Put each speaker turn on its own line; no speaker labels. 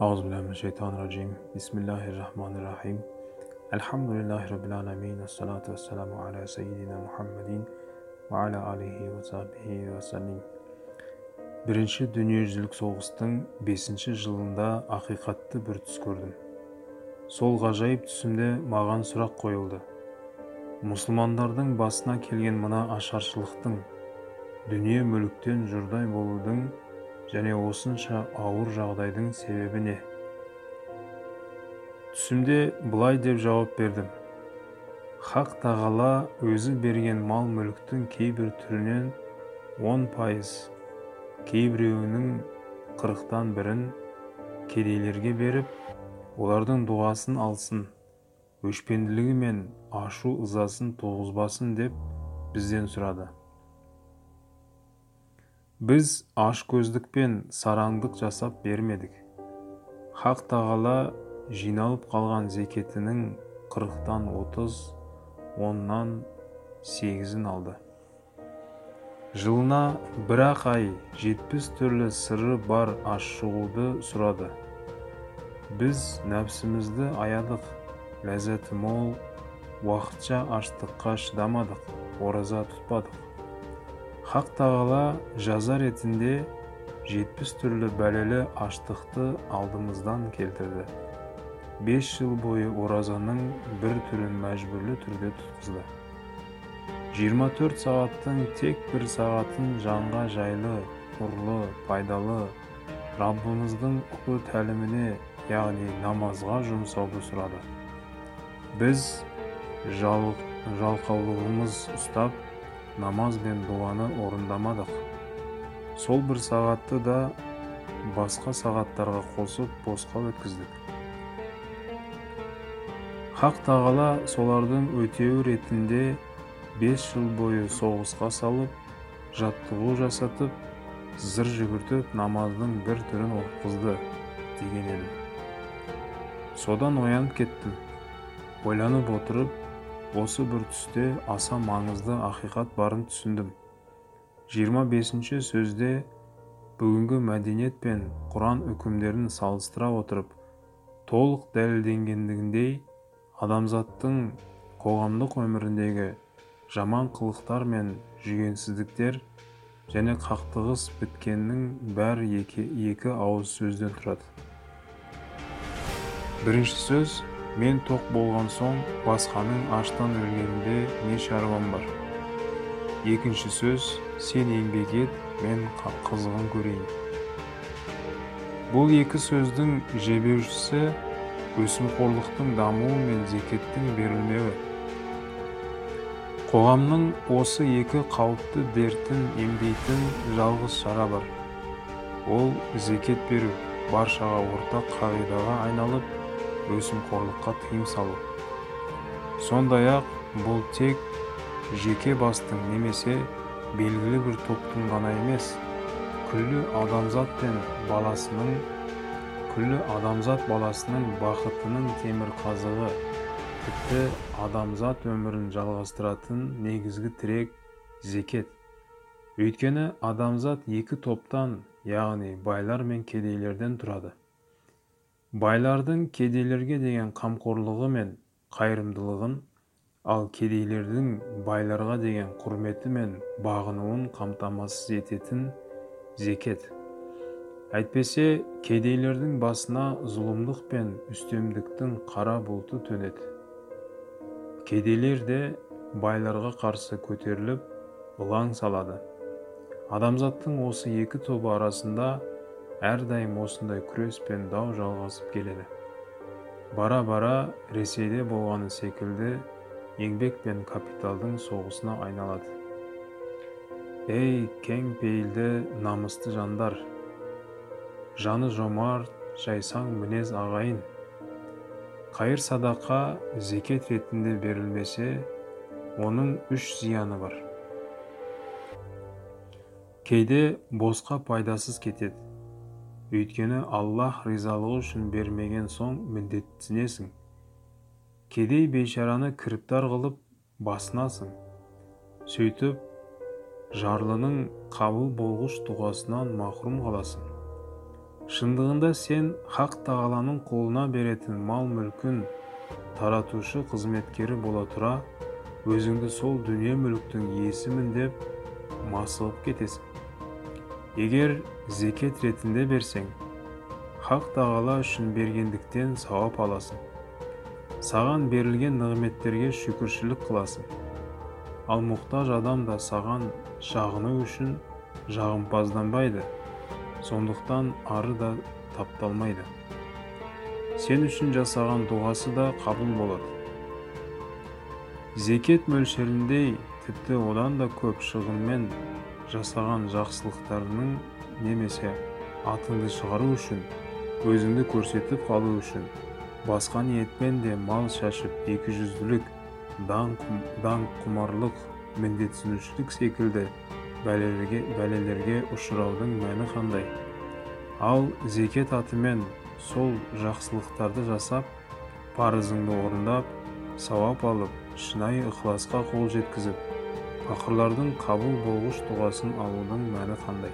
Euzubillahimineşşeytanirracim. Bismillahirrahmanirrahim. Elhamdülillahi Rabbil alemin. Esselatu vesselamu ala seyyidina Muhammedin ve ala alihi ва sahbihi ва sellim. Бірінші дүниежүзілік соғыстың 5 жылында ақиқатты бір түс көрдім. Сол ғажайып түсімде маған сұрақ қойылды. Мұсылмандардың басына келген мына ашаршылықтың, дүние мүліктен жұрдай болудың және осынша ауыр жағдайдың себебі не? Түсімде былай деп жауап бердім. Хақ тағала өзі берген мал мүліктің кейбір түрінен он пайыз кейбіреуінің қырықтан бірін кедейлерге беріп олардың дұғасын алсын өшпенділігі мен ашу ызасын туғызбасын деп бізден сұрады. Біз ашкөздік пен сараңдық жасап бермедік. Хақ тағала жиналып қалған зекетінің қырықтан отыз оннан сегізін алды. Жылына бір ақ ай жетпіс түрлі сыры бар ашшығуды сұрады. Біз нәпсімізді аядық ләззаты мол уақытша аштыққа шыдамадық ораза тұтпадық. Хақ тағала жаза ретінде жетпіс түрлі бәлелі аштықты алдымыздан келтірді. Бес жыл бойы оразаның бір түрін мәжбүрлі түрде тұтқызды. 24 сағаттың тек бір сағатын жанға жайлы құрлы пайдалы раббымыздың ұлы тәліміне яғни намазға жұмсауды сұрады. Біз жалқаулығымыз ұстап намаз бен дұғаны орындамадық. Сол бір сағатты да басқа сағаттарға қосып босқа өткіздік. Хақ тағала солардың өтеуі ретінде бес жыл бойы соғысқа салып жаттығу жасатып зыр жүгіртіп намаздың бір түрін оқызды деген еді. Содан оянып кеттім. Ойланып отырып осы бір түсте аса маңызды ақиқат барын түсіндім. 25 сөзде бүгінгі мәдениет пен құран үкімдерін салыстыра отырып толық дәлелденгендігіндей адамзаттың қоғамдық өміріндегі жаман қылықтар мен жүгенсіздіктер және қақтығыс біткеннің бәрі екі, екі ауыз сөзден тұрады. Бірінші сөз мен тоқ болған соң басқаның аштан өлгенінде не шаруам бар? Екінші сөз сен еңбек ет мен қызығын көрейін бұл екі сөздің жебеушісі өсімқорлықтың дамуы мен зекеттің берілмеуі. Қоғамның осы екі қауіпті дертін емдейтін жалғыз шара бар. Ол зекет беру баршаға ортақ қағидаға айналып өсімқорлыққа тыйым салу. Сондай ақ бұл тек жеке бастың немесе белгілі бір топтың ғана емес күллі адамзат пен баласының күллі адамзат баласының бақытының темірқазығы тіпті адамзат өмірін жалғастыратын негізгі тірек зекет. Өйткені адамзат екі топтан яғни байлар мен кедейлерден тұрады. Байлардың кедейлерге деген қамқорлығы мен қайырымдылығын ал кедейлердің байларға деген құрметі мен бағынуын қамтамасыз ететін зекет. Әйтпесе кедейлердің басына зұлымдық пен үстемдіктің қара бұлты төнеді. Кедейлер де байларға қарсы көтеріліп ылаң салады. Адамзаттың осы екі тобы арасында әрдайым осындай күрес пен дау жалғасып келеді. Бара бара ресейде болғаны секілді еңбек пен капиталдың соғысына айналады. Ей кең пейілді намысты жандар! Жаны жомарт жайсаң мінез ағайын! Қайыр садақа зекет ретінде берілмесе оның үш зияны бар. Кейде босқа пайдасыз кетеді. Өйткені аллах ризалығы үшін бермеген соң міндеттенесің. Кедей бейшараны кіріптар қылып басынасың. Сөйтіп жарлының қабыл болғыш дұғасынан махрұм қаласың. Шындығында сен хақ тағаланың қолына беретін мал мүлкін таратушы қызметкері бола тұра өзіңді сол дүние мүліктің иесімін деп масығып кетесің. Егер зекет ретінде берсең хақ тағала үшін бергендіктен сауап аласың. Саған берілген нығметтерге шүкіршілік қыласың. Ал мұқтаж адам да саған шағыну үшін жағымпазданбайды. Сондықтан ары да тапталмайды. Сен үшін жасаған дұғасы да қабыл болады. Зекет мөлшеріндей тіпті одан да көп шығынмен жасаған жақсылықтарының немесе атыңды шығару үшін өзіңді көрсетіп қалу үшін басқа ниетпен де мал шашып екіжүзділік даңқ құмарлық міндетсінушілік секілді бәлелерге, бәлелерге ұшыраудың мәні қандай? Ал зекет атымен сол жақсылықтарды жасап парызыңды орындап сауап алып шынайы ықыласқа қол жеткізіп пақырлардың қабыл болғыш дұғасын алудың мәні қандай?